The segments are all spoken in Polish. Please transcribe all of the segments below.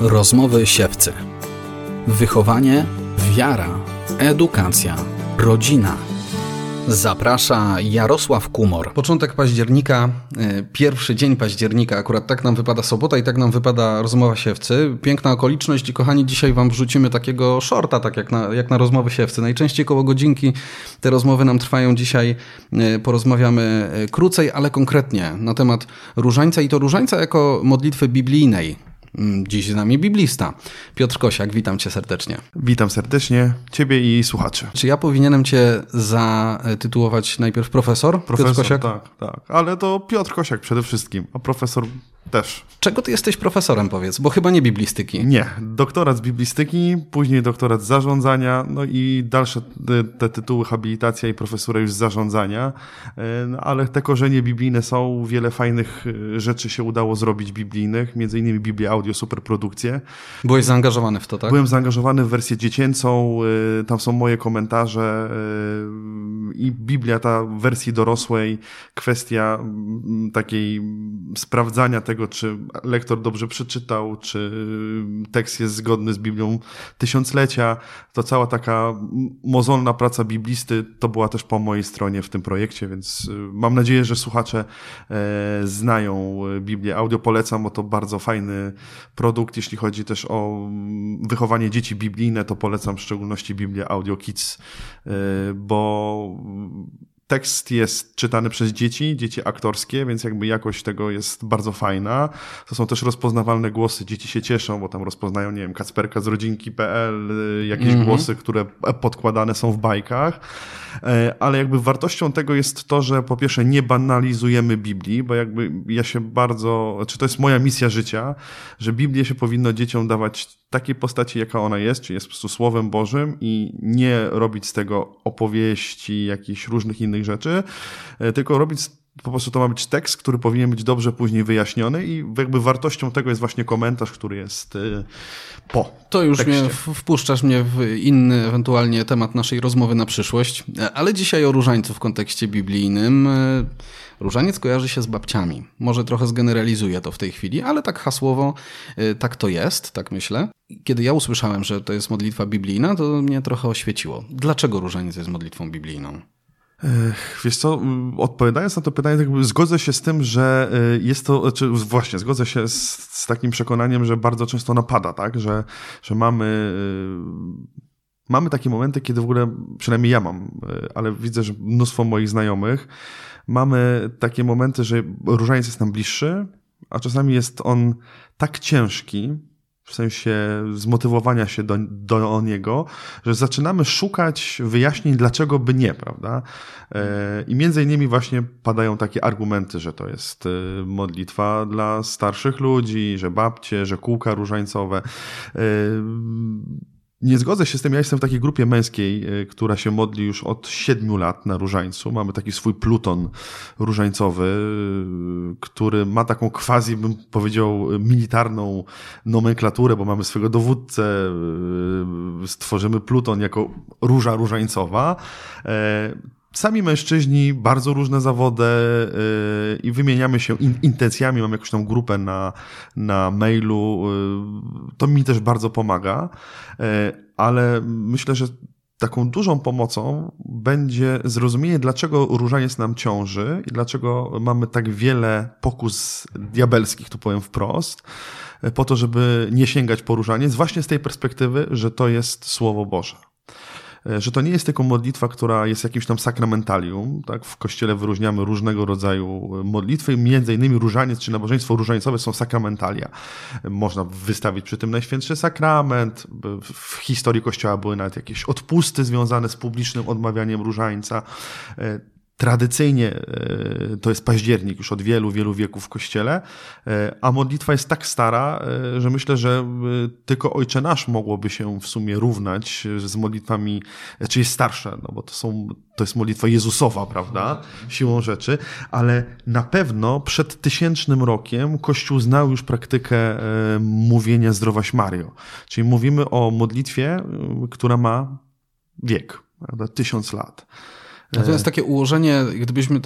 Rozmowy siewcy. Wychowanie, wiara, edukacja, rodzina. Zaprasza Jarosław Kumor. Początek października, e, pierwszy dzień października, akurat tak nam wypada sobota i tak nam wypada rozmowa siewcy. Piękna okoliczność i kochani, dzisiaj wam wrzucimy takiego shorta, tak jak na, jak na rozmowy siewcy. Najczęściej koło godzinki te rozmowy nam trwają dzisiaj, e, porozmawiamy e, krócej, ale konkretnie na temat różańca i to różańca jako modlitwy biblijnej. Mm, dziś z nami biblista. Piotr Kosiak, witam cię serdecznie. Witam serdecznie ciebie i słuchaczy. Czy ja powinienem cię zatytułować najpierw profesor? Profesor, Piotr Kosiak? tak, tak. Ale to Piotr Kosiak przede wszystkim, a profesor też. Czego ty jesteś profesorem, powiedz? Bo chyba nie biblistyki. Nie. Doktorat z biblistyki, później doktorat z zarządzania, no i dalsze te tytuły habilitacja i profesura już z zarządzania. Ale te korzenie biblijne są, wiele fajnych e, rzeczy się udało zrobić biblijnych, między innymi Biblia Audio, superprodukcje. Byłeś zaangażowany w to, tak? Byłem zaangażowany w wersję dziecięcą, e, tam są moje komentarze i Biblia, ta wersji dorosłej, kwestia takiej sprawdzania tego, tego, czy lektor dobrze przeczytał, czy tekst jest zgodny z Biblią tysiąclecia. To cała taka mozolna praca biblisty to była też po mojej stronie w tym projekcie, więc y, mam nadzieję, że słuchacze e, znają Biblię audio. Polecam, bo to bardzo fajny produkt. Jeśli chodzi też o wychowanie dzieci biblijne, to polecam w szczególności Biblię Audio Kids, e, bo tekst jest czytany przez dzieci, dzieci aktorskie, więc jakby jakość tego jest bardzo fajna. To są też rozpoznawalne głosy, dzieci się cieszą, bo tam rozpoznają, nie wiem, Kacperka z rodzinki.pl, y, jakieś mm -hmm. głosy, które podkładane są w bajkach. E, ale jakby wartością tego jest to, że po pierwsze nie banalizujemy Biblii, bo jakby ja się bardzo, czy to jest moja misja życia, że Biblię się powinno dzieciom dawać takiej postaci, jaka ona jest, czyli jest po prostu Słowem Bożym i nie robić z tego opowieści, jakichś różnych innych rzeczy, e, tylko robić po prostu to ma być tekst, który powinien być dobrze później wyjaśniony i jakby wartością tego jest właśnie komentarz, który jest y, po. To już tekście. mnie wpuszczasz mnie w inny ewentualnie temat naszej rozmowy na przyszłość, ale dzisiaj o różańcu w kontekście biblijnym. Różaniec kojarzy się z babciami. Może trochę zgeneralizuję to w tej chwili, ale tak hasłowo y, tak to jest, tak myślę. Kiedy ja usłyszałem, że to jest modlitwa biblijna, to mnie trochę oświeciło. Dlaczego różaniec jest modlitwą biblijną? Wiesz co, odpowiadając na to pytanie, tak zgodzę się z tym, że e, jest to, znaczy właśnie, zgodzę się z, z takim przekonaniem, że bardzo często napada, tak, że, że mamy e, mamy takie momenty, kiedy w ogóle, przynajmniej ja mam, e, ale widzę, że mnóstwo moich znajomych, mamy takie momenty, że różaniec jest nam bliższy, a czasami jest on tak ciężki, w sensie zmotywowania się do, do niego, że zaczynamy szukać wyjaśnień, dlaczego by nie, prawda? E, I między innymi właśnie padają takie argumenty, że to jest e, modlitwa dla starszych ludzi, że babcie, że kółka różańcowe. E, nie zgodzę się z tym. Ja jestem w takiej grupie męskiej, e, która się modli już od siedmiu lat na różańcu. Mamy taki swój pluton różańcowy, e, który ma taką quasi, bym powiedział, militarną nomenklaturę, bo mamy swojego dowódcę, e, stworzymy pluton jako róża różańcowa. Sami mężczyźni, bardzo różne zawody yy, i wymieniamy się in, intencjami. Mam jakąś tam grupę na, na mailu. Yy, to mi też bardzo pomaga, yy, ale myślę, że taką dużą pomocą będzie zrozumienie, dlaczego różaniec nam ciąży i dlaczego mamy tak wiele pokus diabelskich, tu powiem wprost, po to, żeby nie sięgać po różaniec, właśnie z tej perspektywy, że to jest Słowo Boże. E, że to nie jest tylko modlitwa, która jest jakimś tam sakramentalium. Tak? W kościele wyróżniamy różnego rodzaju modlitwy, między innymi różaniec czy nabożeństwo różańcowe są sakramentalia. Można wystawić przy tym Najświętszy Sakrament. W historii kościoła były nawet jakieś odpusty związane z publicznym odmawianiem różańca. Tradycyjnie e, to jest październik już od wielu, wielu wieków w kościele, e, a modlitwa jest tak stara, e, że myślę, że tylko Ojcze Nasz mogłoby się w sumie równać z modlitwami, czy jest starsze, no bo to, są, to jest modlitwa Jezusowa, prawda, siłą rzeczy, ale na pewno przed tysięcznym rokiem Kościół znał już praktykę mówienia zdrowaś Mario, czyli mówimy o modlitwie, która ma wiek, prawda, tysiąc lat. Natomiast takie ułożenie, gdybyśmy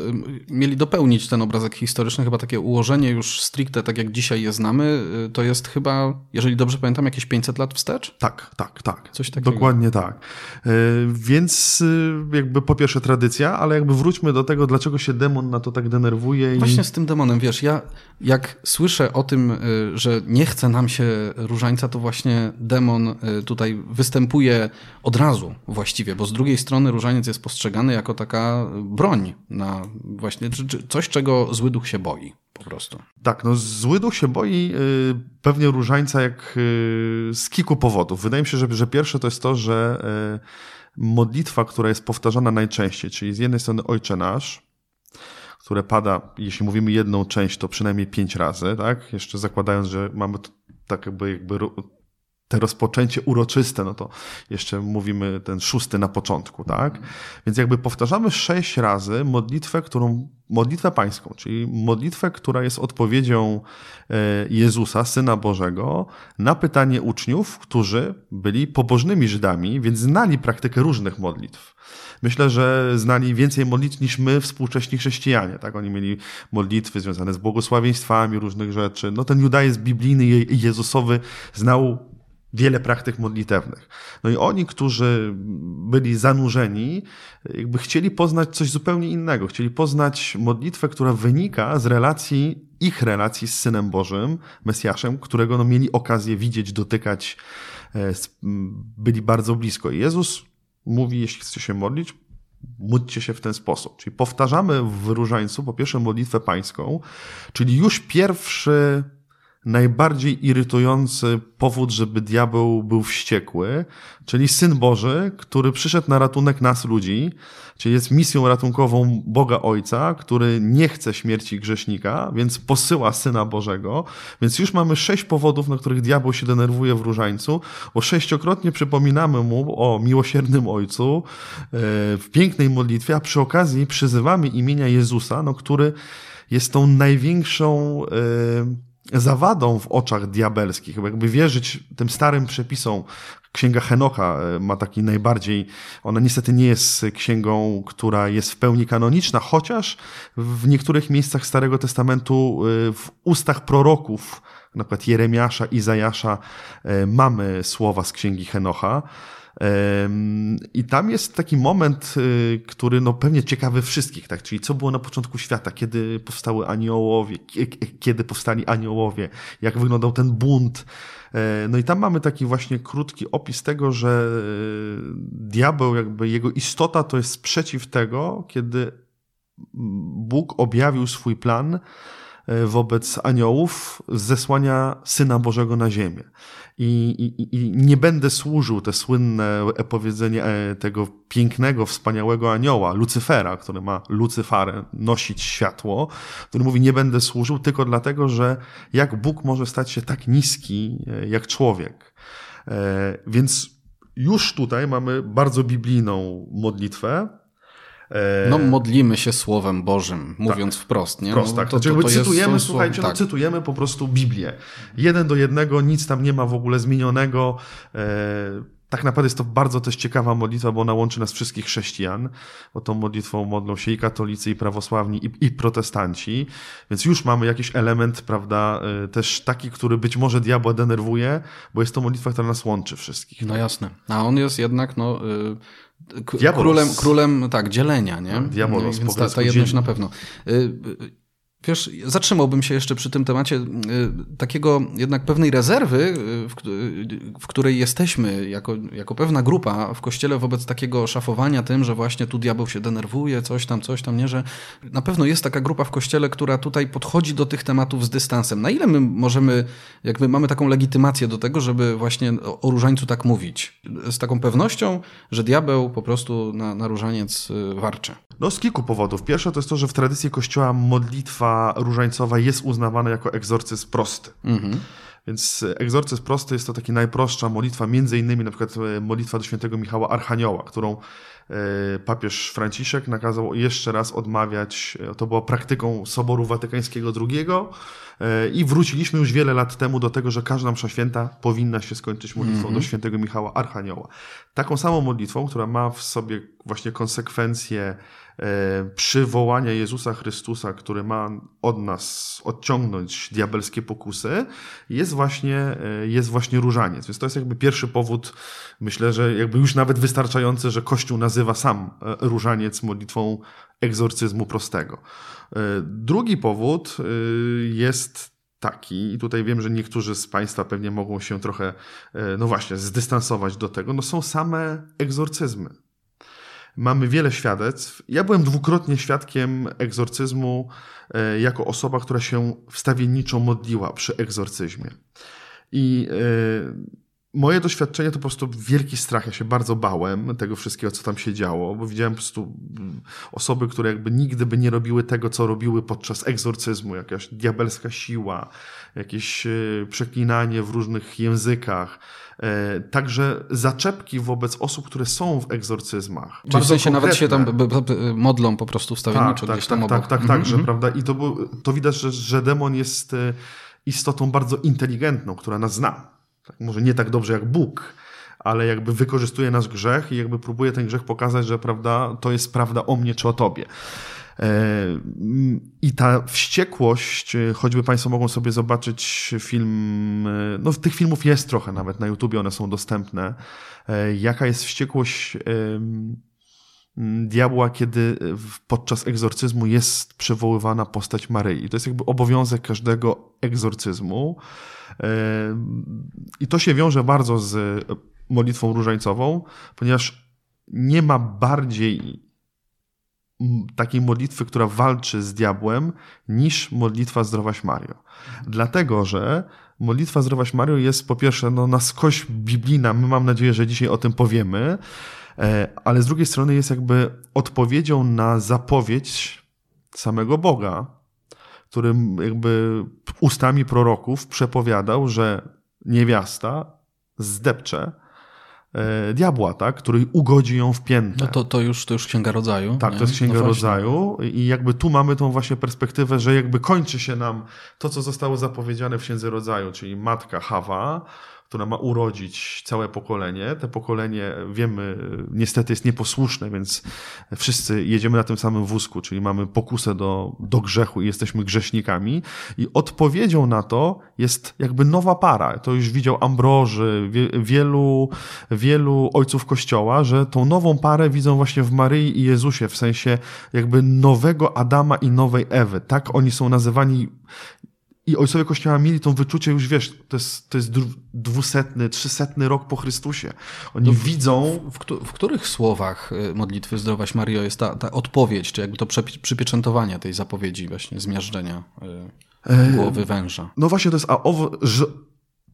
mieli dopełnić ten obrazek historyczny, chyba takie ułożenie już stricte, tak jak dzisiaj je znamy, y, to jest chyba, jeżeli dobrze pamiętam, jakieś 500 lat wstecz? Tak, tak, tak. Coś takiego. Dokładnie tak. E, więc y, jakby po pierwsze tradycja, ale jakby wróćmy do tego, dlaczego się demon na to tak denerwuje. Właśnie z tym demonem, wiesz, ja jak słyszę o tym, y, że nie chce nam się różańca, to właśnie demon tutaj występuje od razu właściwie, bo z drugiej strony różaniec jest postrzegany jako taka broń na właśnie coś, czego zły duch się boi po prostu. Tak, no zły duch się boi y, pewnie różańca jak y, z kilku powodów. Wydaje mi się, że, że pierwsze to jest to, że y, modlitwa, która jest powtarzana najczęściej, czyli z jednej strony Ojcze Nasz, które pada, jeśli mówimy jedną część, to przynajmniej pięć razy, tak? Jeszcze zakładając, że mamy tak jakby, jakby te rozpoczęcie uroczyste, no to jeszcze mówimy ten szósty na początku, tak? Więc jakby powtarzamy sześć razy modlitwę, którą, modlitwę pańską, czyli modlitwę, która jest odpowiedzią e, Jezusa, Syna Bożego, na pytanie uczniów, którzy byli pobożnymi Żydami, więc znali praktykę różnych modlitw. Myślę, że znali więcej modlitw niż my, współcześni chrześcijanie. Tak? Oni mieli modlitwy związane z błogosławieństwami różnych rzeczy. No ten judaizm biblijny i Jezusowy znał wiele praktyk modlitewnych. No i oni, którzy byli zanurzeni, jakby chcieli poznać coś zupełnie innego. Chcieli poznać modlitwę, która wynika z relacji, ich relacji z Synem Bożym, Mesjaszem, którego no, mieli okazję widzieć, dotykać, e, byli bardzo blisko. I Jezus mówi, jeśli chcecie się modlić, módlcie się w ten sposób. Czyli powtarzamy w różańcu po pierwsze modlitwę pańską, czyli już pierwszy najbardziej irytujący powód, żeby diabeł był wściekły, czyli Syn Boży, który przyszedł na ratunek nas ludzi, czyli jest misją ratunkową Boga Ojca, który nie chce śmierci grzesznika, więc posyła Syna Bożego. Więc już mamy sześć powodów, na których diabeł się denerwuje w różańcu, bo sześciokrotnie przypominamy mu o miłosiernym Ojcu e, w pięknej modlitwie, a przy okazji przyzywamy imienia Jezusa, no, który jest tą największą yy, zawadą w oczach diabelskich, jakby wierzyć tym starym przepisom. Księga Henocha e, ma taki najbardziej, ona niestety nie jest księgą, która jest w pełni kanoniczna, chociaż w niektórych miejscach Starego Testamentu e, w ustach proroków, na przykład Jeremiasza, Izajasza, e, mamy słowa z księgi Henocha. I tam jest taki moment, y, który no pewnie ciekawy wszystkich, tak? Czyli co było na początku świata, kiedy powstały aniołowie, kiedy powstali aniołowie, jak wyglądał ten bunt. E, no i tam mamy taki właśnie krótki opis tego, że e, diabeł, jakby jego istota to jest sprzeciw tego, kiedy Bóg objawił swój plan wobec aniołów zesłania Syna Bożego na ziemię i, i, i nie będę służył te słynne powiedzenie e, tego pięknego, wspaniałego anioła, Lucyfera, który ma Lucyfarę, nosić światło, który mówi, nie będę służył tylko dlatego, że jak Bóg może stać się tak niski e, jak człowiek. E, więc już tutaj mamy bardzo biblijną modlitwę, E, no modlimy się Słowem Bożym, mówiąc tak. wprost. Nie? Wprost, no, tak. To, znaczy, to, to cytujemy, jest, słuchajcie, no, tak. no, cytujemy po prostu Biblię. Jeden do jednego, nic tam nie ma w ogóle zmienionego. Tak naprawdę jest to bardzo też ciekawa modlitwa, bo ona łączy nas wszystkich chrześcijan, bo tą modlitwą modlą się i katolicy, i prawosławni, i, i protestanci, więc już mamy jakiś element, prawda, e, też taki, który być może diabła denerwuje, bo jest to modlitwa, która nas łączy wszystkich. No jasne. A on jest jednak, no... Y królem, królem, tak, dzielenia, nie? Diabolos, Więc ta, ta jedność na pewno. Y, y, Wiesz, zatrzymałbym się jeszcze przy tym temacie y, takiego jednak pewnej rezerwy, y, w, y, której jesteśmy jako, jako pewna grupa w kościele wobec takiego szafowania tym, że właśnie tu diabeł się denerwuje, coś tam, coś tam, nie, że na pewno jest taka grupa w kościele, która tutaj podchodzi do tych tematów z dystansem. Na ile my możemy, jakby mamy taką legitymację do tego, żeby właśnie o różańcu tak mówić? Z taką pewnością, że diabeł po prostu na, na różaniec warczy. No z kilku powodów. Pierwsze to jest to, że w tradycji kościoła modlitwa różańcowa jest uznawana jako egzorcyzm prosty. Mhm. Więc egzorcyzm prosty jest to taka najprostsza modlitwa, między innymi na przykład e, modlitwa do świętego Michała Archanioła, którą papież Franciszek nakazał jeszcze raz odmawiać. E, to była praktyką Soboru Watykańskiego II i wróciliśmy już wiele lat temu do tego, że każda msza święta powinna się skończyć modlitwą mm -hmm. do mhm. świętego Michała Archanioła. Taką samą modlitwą, która ma w sobie właśnie konsekwencje E, przywołania Jezusa Chrystusa, który ma od nas odciągnąć diabelskie pokusy, jest właśnie, e, jest właśnie różaniec. Więc to jest jakby pierwszy powód, myślę, że jakby już nawet wystarczający, że Kościół nazywa sam e, różaniec modlitwą egzorcyzmu prostego. Drugi powód jest taki, i tutaj wiem, że niektórzy z Państwa pewnie mogą się trochę, no właśnie, zdystansować do tego, no są same egzorcyzmy mamy wiele świadectw. Ja byłem dwukrotnie świadkiem egzorcyzmu e, jako osoba, która się wstawienniczo modliła przy egzorcyzmie. I e, moje doświadczenie to po prostu wielki strach. Ja się bardzo bałem tego wszystkiego, co tam się działo, bo widziałem po prostu mm, osoby, które jakby nigdy by nie robiły tego, co robiły podczas egzorcyzmu. Jakaś diabelska siła, jakieś e, przeklinanie w różnych językach E, także zaczepki wobec osób, które są w egzorcyzmach. Czyli w sensie konkretne. nawet się tam modlą po prostu wstawienniczo tak, gdzieś tam tak, obok. Tak, tak, tak, że, mhm. prawda? I to, to widać, że, że demon jest e, istotą bardzo inteligentną, która nas zna. Tak, może nie tak dobrze jak Bóg, ale jakby wykorzystuje nasz grzech i jakby próbuje ten grzech pokazać, że prawda, to jest prawda o mnie czy o tobie. E, I ta wściekłość, e, choćby Państwo mogą sobie zobaczyć film, e, no tych filmów jest trochę nawet na YouTubie, one są dostępne. Jaka jest wściekłość diabła, kiedy podczas egzorcyzmu jest przywoływana postać Maryi. To jest jakby obowiązek każdego egzorcyzmu. I to się wiąże bardzo z modlitwą różańcową, ponieważ nie ma bardziej takiej modlitwy, która walczy z diabłem, niż modlitwa Zdrowaś Mario. Dlatego, że modlitwa Zdrowaś Mario jest po pierwsze no, na skoś biblijna, my mam nadzieję, że dzisiaj o tym powiemy, e, ale z drugiej strony jest jakby odpowiedzią na zapowiedź samego Boga, którym jakby ustami proroków przepowiadał, że niewiasta zdepcze e, diabła, tak, który ugodzi ją w piętę. No to, to, już, to już Księga Rodzaju. Tak, nie? to jest Księga no Rodzaju i jakby tu mamy tą właśnie perspektywę, że jakby kończy się nam to, co zostało zapowiedziane w Księdze Rodzaju, czyli matka Hawa, która ma urodzić całe pokolenie. Te pokolenie, wiemy, niestety jest nieposłuszne, więc wszyscy jedziemy na tym samym wózku, czyli mamy pokusę do, do grzechu i jesteśmy grzesznikami. I odpowiedzią na to jest jakby nowa para. To już widział Ambroży, wielu, wielu ojców Kościoła, że tą nową parę widzą właśnie w Maryi i Jezusie, w sensie jakby nowego Adama i nowej Ewy. Tak oni są nazywani i ojcowie Kościoła mieli to wyczucie już, wiesz, to jest, to jest dwusetny, trzysetny rok po Chrystusie. Oni no w, widzą... W, w, w, których słowach y, modlitwy Zdrowaś Mario jest ta, ta odpowiedź, czy jakby to przypieczętowanie tej zapowiedzi właśnie zmiażdżenia y, głowy węża? No właśnie to jest, a owo, że,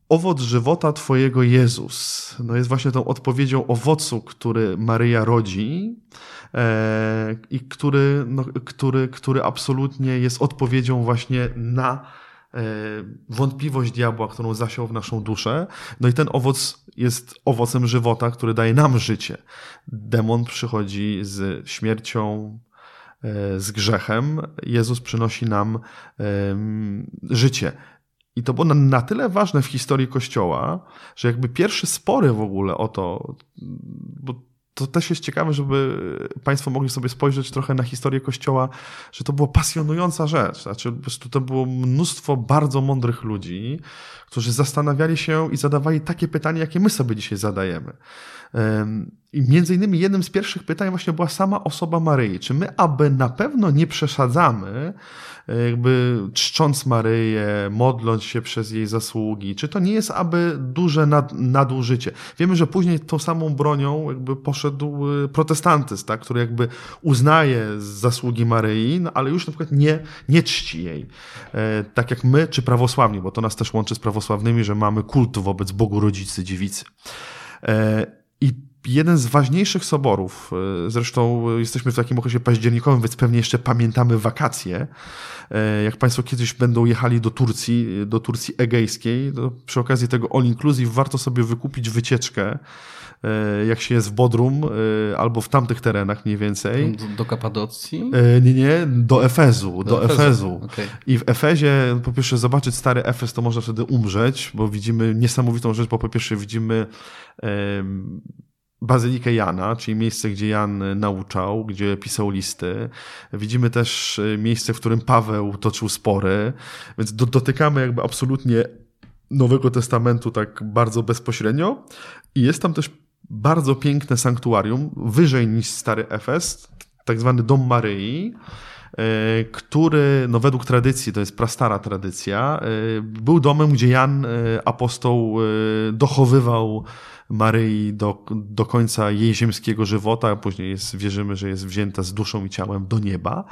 owoc żywota Twojego Jezus, no jest właśnie tą odpowiedzią owocu, który Maryja rodzi, e, i który, no, który, który absolutnie jest odpowiedzią właśnie na E, wątpliwość diabła, którą zasiał w naszą duszę. No i ten owoc jest owocem żywota, który daje nam życie. Demon przychodzi z śmiercią, e, z grzechem. Jezus przynosi nam życie. I to było na, tyle ważne w historii Kościoła, że jakby pierwsze spory w ogóle o to, bo to też jest ciekawe, żeby Państwo mogli sobie spojrzeć trochę na historię Kościoła, że to była pasjonująca rzecz. Znaczy, po to było mnóstwo bardzo mądrych ludzi, którzy zastanawiali się i zadawali takie pytania, jakie my sobie dzisiaj zadajemy. I między innymi jednym z pierwszych pytań właśnie była sama osoba Maryi. Czy my aby na pewno nie przesadzamy, jakby czcząc Maryję, modląc się przez jej zasługi? Czy to nie jest aby duże nad, nadużycie? Wiemy, że później tą samą bronią jakby poszedł y, protestantyzm, tak, który jakby uznaje zasługi Maryi, no, ale już na przykład nie, nie czci jej. E, tak jak my, czy prawosławni, bo to nas też łączy z prawosławnymi, że mamy kult wobec Bogu Rodzicy Dziewicy. I jeden z ważniejszych soborów, e, zresztą jesteśmy w takim okresie październikowym, więc pewnie jeszcze pamiętamy wakacje. E, jak Państwo kiedyś będą jechali do Turcji, do Turcji egejskiej, to przy okazji tego all inclusive warto sobie wykupić wycieczkę jak się jest w Bodrum albo w tamtych terenach mniej więcej. Do, do Kapadocji? Nie, nie, do Efezu. Do, do Efezu. Efezu. Okay. I w Efezie, po pierwsze, zobaczyć stary Efes, to można wtedy umrzeć, bo widzimy niesamowitą rzecz, bo po pierwsze widzimy Bazylikę Jana, czyli miejsce, gdzie Jan nauczał, gdzie pisał listy. Widzimy też e, miejsce, w którym Paweł toczył spory, więc do, dotykamy jakby absolutnie Nowego Testamentu tak bardzo bezpośrednio. I jest tam też bardzo piękne sanktuarium, wyżej niż Stary Efes, tak zwany Dom Maryi, e, który, no według tradycji, to jest prastara tradycja, e, był domem, gdzie Jan apostoł dochowywał Maryi do, do końca jej ziemskiego żywota, a później jest, wierzymy, że jest wzięta z duszą i ciałem do nieba.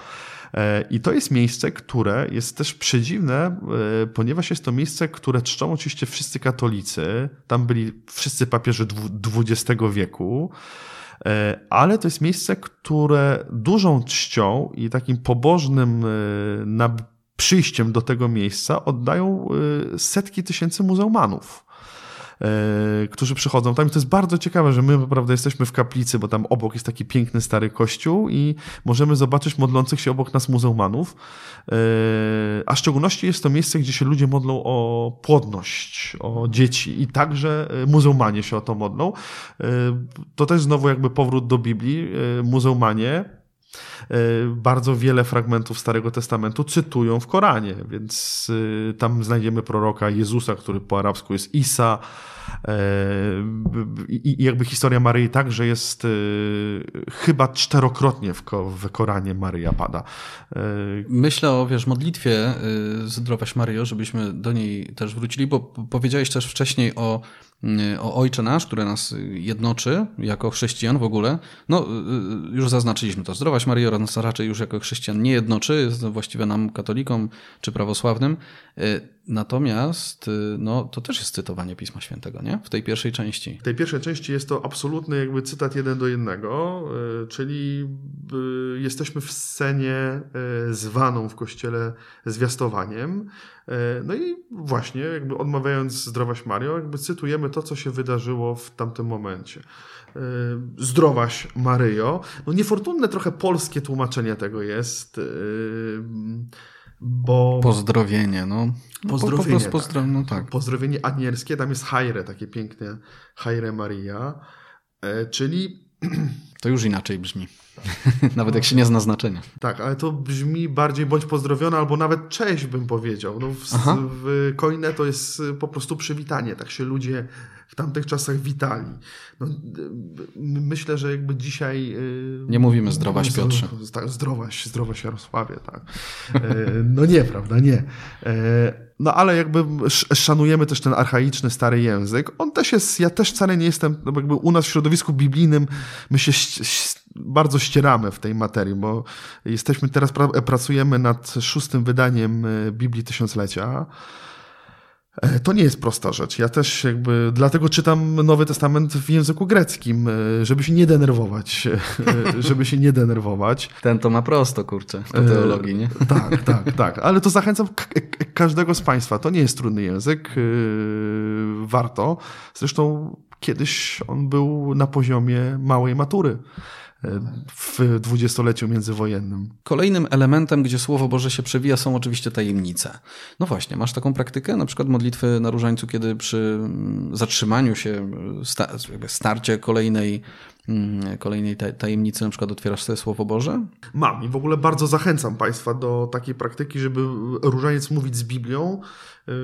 E, I to jest miejsce, które jest też przedziwne, e, ponieważ jest to miejsce, które czczą oczywiście wszyscy katolicy. Tam byli wszyscy papieże XX wieku. E, ale to jest miejsce, które dużą czcią i takim pobożnym przyjściem do tego miejsca oddają setki tysięcy muzułmanów. E, którzy przychodzą tam. I to jest bardzo ciekawe, że my naprawdę jesteśmy w kaplicy, bo tam obok jest taki piękny stary kościół i możemy zobaczyć modlących się obok nas muzułmanów. E, a w szczególności jest to miejsce, gdzie się ludzie modlą o płodność, o dzieci i także e, muzułmanie się o to modlą. To też znowu jakby powrót do Biblii. Muzułmanie bardzo wiele fragmentów Starego Testamentu cytują w Koranie, więc tam znajdziemy proroka Jezusa, który po arabsku jest Isa, i jakby historia Maryi także jest y, chyba czterokrotnie w, Koranie Maryja pada. E, Myślę o, wiesz, modlitwie y, Zdrowaś Maryjo, żebyśmy do niej też wrócili, bo powiedziałeś też wcześniej o Y, o Ojcze Nasz, które nas jednoczy jako chrześcijan w ogóle. No, y, y, już zaznaczyliśmy to. Zdrowaś Maryjo nas raczej już jako chrześcijan nie jednoczy, jest właściwie nam katolikom czy prawosławnym. Natomiast no, to też jest cytowanie Pisma Świętego, nie? W tej pierwszej części. W tej pierwszej części jest to absolutny jakby cytat jeden do jednego, czyli jesteśmy w scenie zwaną w kościele zwiastowaniem. E, no i właśnie, jakby odmawiając zdrowaś Mario, jakby cytujemy to, co się wydarzyło w tamtym momencie. E, zdrowaś Maryjo. No niefortunne trochę polskie tłumaczenie tego jest, e, bo... Pozdrowienie, no. Pozdrowienie, po, po prostu pozdro... no tak. Pozdrowienie anielskie, tam jest Hajre, takie piękne Hajre Maria, czyli... To już inaczej brzmi. nawet jak się nie zna znaczenia. Tak, ale to brzmi bardziej bądź pozdrowiona, albo nawet cześć bym powiedział. No, w, w Koine to jest po prostu przywitanie. Tak się ludzie w tamtych czasach witali. No, myślę, że jakby dzisiaj... Y, nie mówimy zdrowaś Piotrze. Tak, zdrowaś, zdrowaś Jarosławie, tak. E, no nie, prawda, nie. E, no ale jakby szanujemy też ten archaiczny, stary język. On też jest, ja też wcale nie jestem, no jakby u nas w środowisku biblijnym my się bardzo ścieramy w tej materii, bo jesteśmy teraz, pracujemy nad szóstym wydaniem e, Biblii Tysiąclecia. E, to nie jest prosta rzecz. Ja też jakby dlatego czytam Nowy Testament w języku greckim, e, żeby się nie denerwować. żeby się nie denerwować. Ten to ma prosto, kurczę, po teologii, nie? Tak, tak, tak. Ale to zachęcam każdego z Państwa. To nie jest trudny język. Warto. Zresztą kiedyś on był na poziomie małej matury w dwudziestoleciu międzywojennym. Kolejnym elementem, gdzie Słowo Boże się przewija, są oczywiście tajemnice. No właśnie, masz taką praktykę, na przykład modlitwy na różańcu, kiedy przy mm, zatrzymaniu się, starcie kolejnej mm, kolejnej tajemnicy na przykład otwierasz sobie Słowo Boże? Mam i w ogóle bardzo zachęcam Państwa do takiej praktyki, żeby różaniec mówić z Biblią,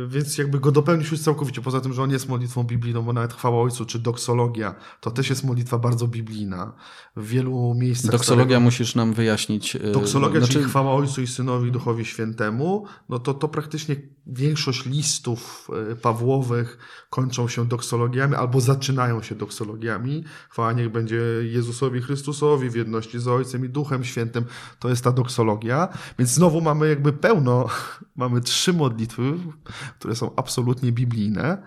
więc jakby go dopełnić już całkowicie. Poza tym, że on jest modlitwą biblijną, bo nawet chwała Ojcu czy doksologia to też jest modlitwa bardzo biblijna. W wielu miejscach. Doksologia starego... musisz nam wyjaśnić. Y, doksologia, znaczy... czyli chwała Ojcu i Synowi i Duchowi Świętemu, no to, to praktycznie większość listów y, Pawłowych kończą się doksologiami albo zaczynają się doksologiami. Chwała niech będzie Jezusowi Chrystusowi w jedności z Ojcem i Duchem Świętym. To jest ta doksologia. Więc znowu mamy jakby pełno, mamy trzy modlitwy, które są absolutnie biblijne.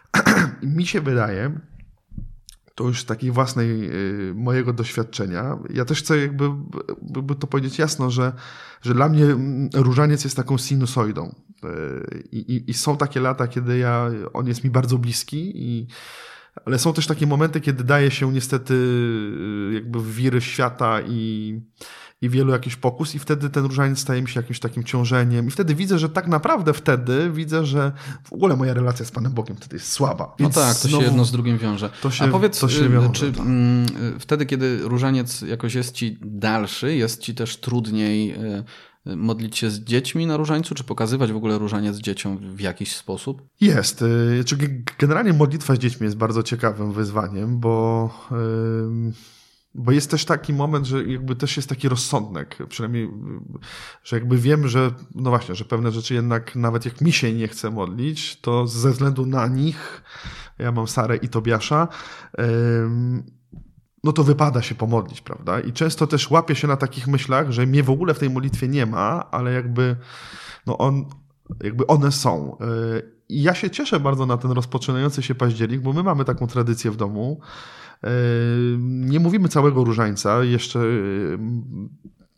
Mi się wydaje, to już z takiej własnej y, mojego doświadczenia. Ja też chcę jakby by to powiedzieć jasno, że, że dla mnie mm, różaniec jest taką sinusoidą. Y, I, i, I, są takie lata, kiedy ja, on jest mi bardzo bliski i ale są też takie momenty, kiedy daje się niestety y, jakby w wiry świata i, i wielu jakiś pokus i wtedy ten różaniec staje mi się jakimś takim ciążeniem i wtedy widzę, że tak naprawdę wtedy widzę, że w ogóle moja relacja z Panem Bogiem wtedy jest słaba. No Więc no tak, to się jedno z drugim wiąże. To się, A powiedz, to się y, wiąże, czy tak. Mm, y, wtedy, kiedy różaniec jakoś jest ci dalszy, jest ci też trudniej modlić się z dziećmi na różańcu, czy pokazywać w ogóle różaniec dzieciom w jakiś sposób? Jest. Y, generalnie modlitwa z dziećmi jest bardzo ciekawym wyzwaniem, bo, bo jest też taki moment, że jakby też jest taki rozsądek, przynajmniej, że jakby wiem, że no właśnie, że pewne rzeczy jednak nawet jak mi się nie chce modlić, to ze względu na nich, ja mam Sarę i Tobiasza, no to wypada się pomodlić, prawda? I często też łapię się na takich myślach, że mnie w ogóle w tej modlitwie nie ma, ale jakby, no on, jakby one są. Y, I ja się cieszę bardzo na ten rozpoczynający się październik, bo my mamy taką tradycję w domu. Nie mówimy całego różańca, jeszcze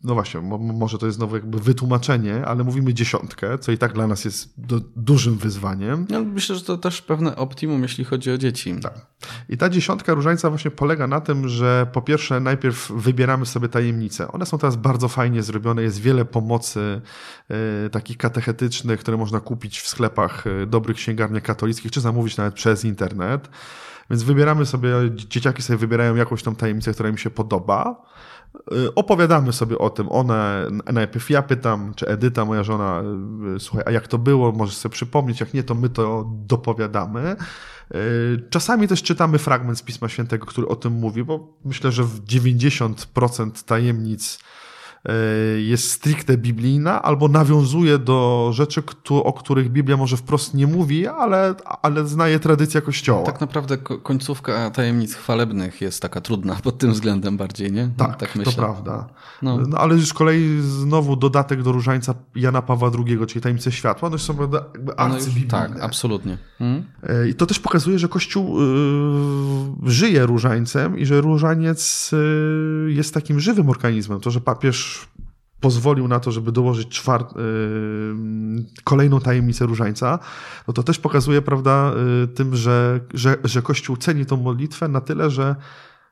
no właśnie, może to jest znowu jakby wytłumaczenie, ale mówimy dziesiątkę, co i tak dla nas jest do, dużym wyzwaniem. Ja myślę, że to też pewne optimum, jeśli chodzi o dzieci. Tak. I ta dziesiątka różańca właśnie polega na tym, że po pierwsze najpierw wybieramy sobie tajemnice. One są teraz bardzo fajnie zrobione, jest wiele pomocy y, takich katechetycznych, które można kupić w sklepach y, dobrych księgarni katolickich, czy zamówić nawet przez internet. Więc wybieramy sobie, dzieciaki sobie wybierają jakąś tą tajemnicę, która im się podoba. Y, opowiadamy sobie o tym. One, najpierw ja pytam, czy Edyta, moja żona, y, słuchaj, a jak to było, możesz sobie przypomnieć, jak nie, to my to dopowiadamy. Y, czasami też czytamy fragment z Pisma Świętego, który o tym mówi, bo myślę, że w 90% tajemnic jest stricte biblijna, albo nawiązuje do rzeczy, o których Biblia może wprost nie mówi, ale, ale znaje tradycja Kościoła. Tak naprawdę końcówka tajemnic chwalebnych jest taka trudna pod tym względem bardziej, nie? No, tak, tak myślę. to prawda. No. no. ale z kolei znowu dodatek do różańca Jana Pawła II, czyli tajemnice światła, no są jakby arcybiblijne. Tak, absolutnie. Hmm? I to też pokazuje, że Kościół y, żyje różańcem i że różaniec jest takim żywym organizmem. To, że papież pozwolił na to, żeby dołożyć czwart, yy, kolejną tajemnicę różańca, no to też pokazuje, prawda, yy, tym, że, że, że Kościół ceni tą modlitwę na tyle, że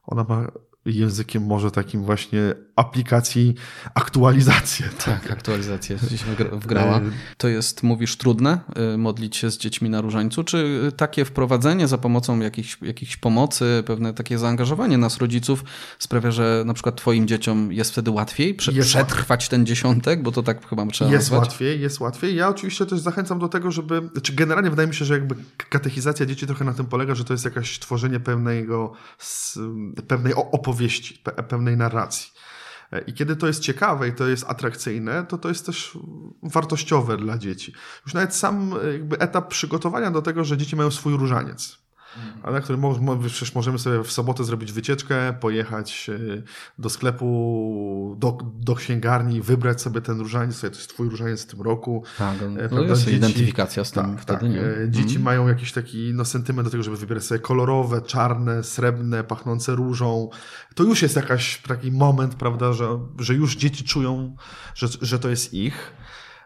ona ma językiem może takim właśnie aplikacji aktualizację. Tak, tak aktualizację gdzieś wgrała. E, to jest, mówisz, trudne y, modlić się z dziećmi na różańcu, czy takie wprowadzenie za pomocą jakichś, jakichś pomocy, pewne takie zaangażowanie nas rodziców sprawia, że na przykład twoim dzieciom jest wtedy łatwiej prze jest przetrwać łatwiej. ten dziesiątek, bo to tak chyba trzeba Jest nazwać. łatwiej, jest łatwiej. Ja oczywiście też zachęcam do tego, żeby, czy znaczy generalnie wydaje mi się, że jakby katechizacja dzieci trochę na tym polega, że to jest jakaś tworzenie pewnego, pewnej opowieści, pewnej narracji. I kiedy to jest ciekawe i to jest atrakcyjne, to to jest też wartościowe dla dzieci. Już nawet sam jakby etap przygotowania do tego, że dzieci mają swój różaniec a na którym przecież możemy sobie w sobotę zrobić wycieczkę, pojechać e, do sklepu, do, do księgarni, wybrać sobie ten różaniec, to jest twój różaniec w tym roku. Tak, e, no jest dzieci, identyfikacja z tym tak. Tak. E, dzieci mm. mają jakiś taki no, sentyment do tego, żeby wybierać sobie kolorowe, czarne, srebrne, pachnące różą. To już jest jakaś taki moment, prawda, że, że już dzieci czują, że, że to jest ich.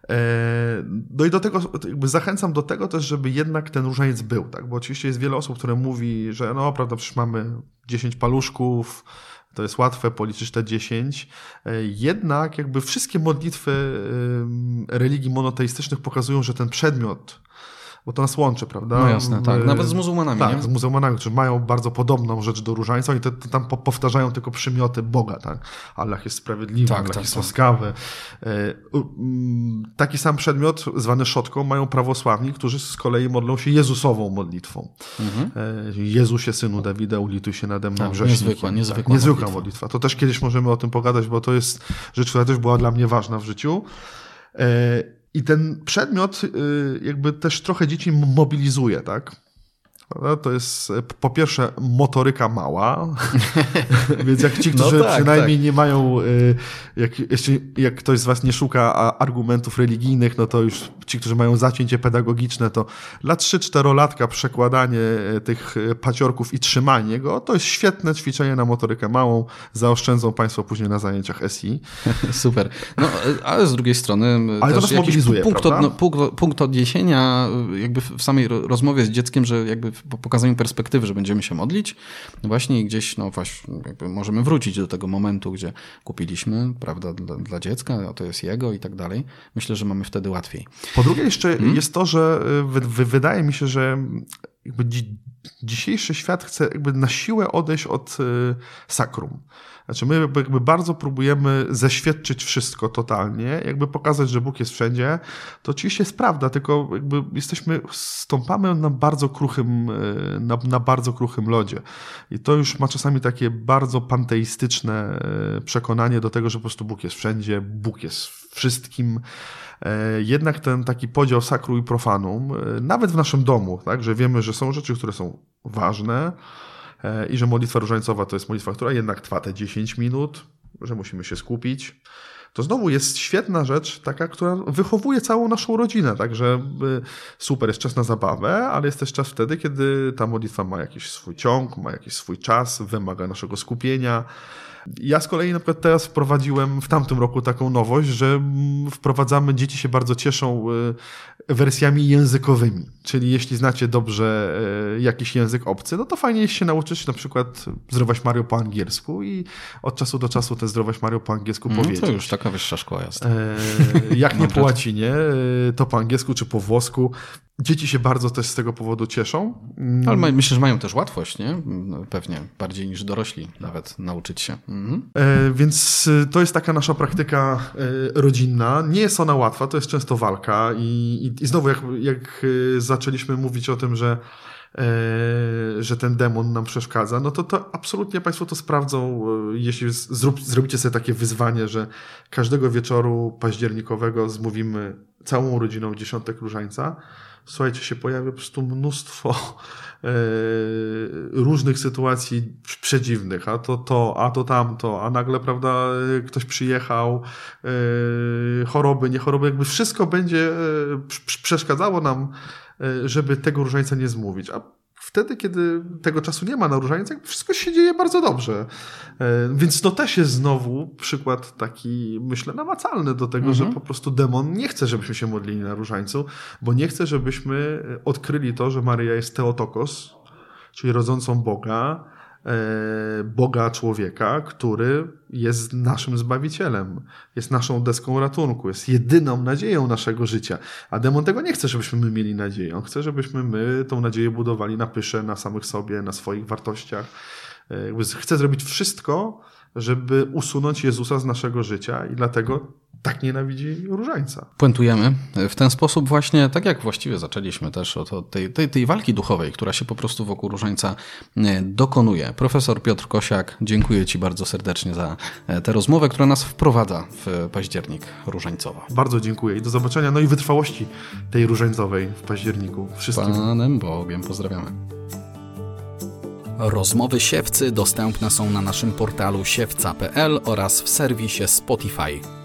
E, no i do tego, jakby zachęcam do tego też, żeby jednak ten różaniec był, tak? Bo oczywiście jest wiele osób, które mówi, że no, prawda, przecież mamy 10 paluszków, to jest łatwe, policzysz te 10. E, jednak jakby wszystkie modlitwy religii monoteistycznych pokazują, że ten przedmiot bo to nas łączy, prawda? No jasne, tak. Nawet z muzułmanami. Tak, nie? z muzułmanami, którzy mają bardzo podobną rzecz do różańca i to, to tam powtarzają tylko przymioty Boga, tak? Allah jest sprawiedliwy, tak, Allah tak, jest tak. łaskawy. E, taki sam przedmiot, zwany szotką, mają prawosławni, którzy z kolei modlą się Jezusową modlitwą. Mhm. E, Jezusie, Synu Dawida, ulituj się nade mną tak, Niezwykła, niezwykła, tak, niezwykła modlitwa. modlitwa. To też kiedyś możemy o tym pogadać, bo to jest rzecz, która też była dla mnie ważna w życiu. I ten przedmiot y, jakby też trochę dzieci mobilizuje, tak? No, to jest po pierwsze motoryka mała, więc jak ci, którzy no tak, przynajmniej tak. nie mają, y, jak, jeśli, jak ktoś z was nie szuka argumentów religijnych, no to już ci, którzy mają zacięcie pedagogiczne, to dla 3-4 latka przekładanie e, tych e, paciorków i trzymanie go, to jest świetne ćwiczenie na motorykę małą, zaoszczędzą państwo później na zajęciach SI. Super. No, e, ale z drugiej strony ale to nas mobilizuje, punkt, od, no, punkt, punkt odniesienia jakby w samej rozmowie z dzieckiem, że jakby pokazaniu perspektywy, że będziemy się modlić, właśnie gdzieś, no właśnie, możemy wrócić do tego momentu, gdzie kupiliśmy, prawda, dla, dla dziecka, a to jest jego i tak dalej. Myślę, że mamy wtedy łatwiej. Po drugie jeszcze hmm? jest to, że y, wydaje mi się, że dzisiejszy świat chce jakby na siłę odejść od y, sakrum. Znaczy my jakby bardzo próbujemy zeświadczyć wszystko totalnie, jakby pokazać, że Bóg jest wszędzie. To oczywiście jest prawda, tylko jakby jesteśmy, stąpamy na bardzo kruchym, e, na, na bardzo kruchym lodzie. I to już ma czasami takie bardzo panteistyczne e, przekonanie do tego, że po prostu Bóg jest wszędzie, Bóg jest wszystkim. E, jednak ten taki podział sakru i profanum, nawet w naszym domu, tak, że wiemy, że są rzeczy, które są ważne, i że modlitwa różańcowa to jest modlitwa, która jednak trwa te 10 minut, że musimy się skupić. To znowu jest świetna rzecz, taka, która wychowuje całą naszą rodzinę. Także e, super, jest czas na zabawę, ale jest też czas wtedy, kiedy ta modlitwa ma jakiś swój ciąg, ma jakiś swój czas, wymaga naszego skupienia. Ja z kolei na przykład teraz wprowadziłem w tamtym roku taką nowość, że wprowadzamy, dzieci się bardzo cieszą e, wersjami językowymi. Czyli jeśli znacie dobrze e, jakiś język obcy, no to fajnie się nauczyć na przykład zdrować Mario po angielsku i od czasu do czasu te zdrować Mario po angielsku no, powiedzieć. To już taka wyższa szkoła jest. E, jak nie po łacinie, to po angielsku czy po włosku. Dzieci się bardzo też z tego powodu cieszą. Ale myślę, że mają też łatwość, nie? No, pewnie bardziej niż dorośli nawet nauczyć się. Mhm. E, więc e, to jest taka nasza praktyka e, rodzinna. Nie jest ona łatwa, to jest często walka i, i, i znowu jak, jak e, zaczęliśmy mówić o tym, że e, że ten demon nam przeszkadza, no to, to absolutnie Państwo to sprawdzą, e, jeśli zrób, zrobicie sobie takie wyzwanie, że każdego wieczoru październikowego zmówimy całą rodziną dziesiątek różańca, słuchajcie, się pojawia po prostu mnóstwo e, różnych sytuacji przedziwnych, a to to, a to tamto, a nagle, prawda, ktoś przyjechał, e, choroby, nie choroby, jakby wszystko będzie e, przeszkadzało nam, żeby tego różańca nie zmówić. A wtedy, kiedy tego czasu nie ma na różańcach, wszystko się dzieje bardzo dobrze. E, więc to też jest znowu przykład taki, myślę, namacalny do tego, mhm. że po prostu demon nie chce, żebyśmy się modlili na różańcu, bo nie chce, żebyśmy odkryli to, że Maria jest Teotokos, czyli rodzącą Boga, Boga człowieka, który jest naszym Zbawicielem, jest naszą deską ratunku, jest jedyną nadzieją naszego życia. A demon tego nie chce, żebyśmy my mieli nadzieję. On chce, żebyśmy my tą nadzieję budowali na pysze, na samych sobie, na swoich wartościach. E, chce zrobić wszystko, żeby usunąć Jezusa z naszego życia i dlatego tak nienawidzi różańca. Puentujemy w ten sposób właśnie, tak jak właściwie zaczęliśmy też od tej, tej, tej walki duchowej, która się po prostu wokół różańca e, dokonuje. Profesor Piotr Kosiak, dziękuję Ci bardzo serdecznie za e, tę rozmowę, która nas wprowadza w październik różańcowa. Bardzo dziękuję i do zobaczenia, no i wytrwałości tej różańcowej w październiku. Wszystkim. Panem Bogiem pozdrawiamy. Rozmowy siewcy dostępne są na naszym portalu siewca.pl oraz w serwisie Spotify.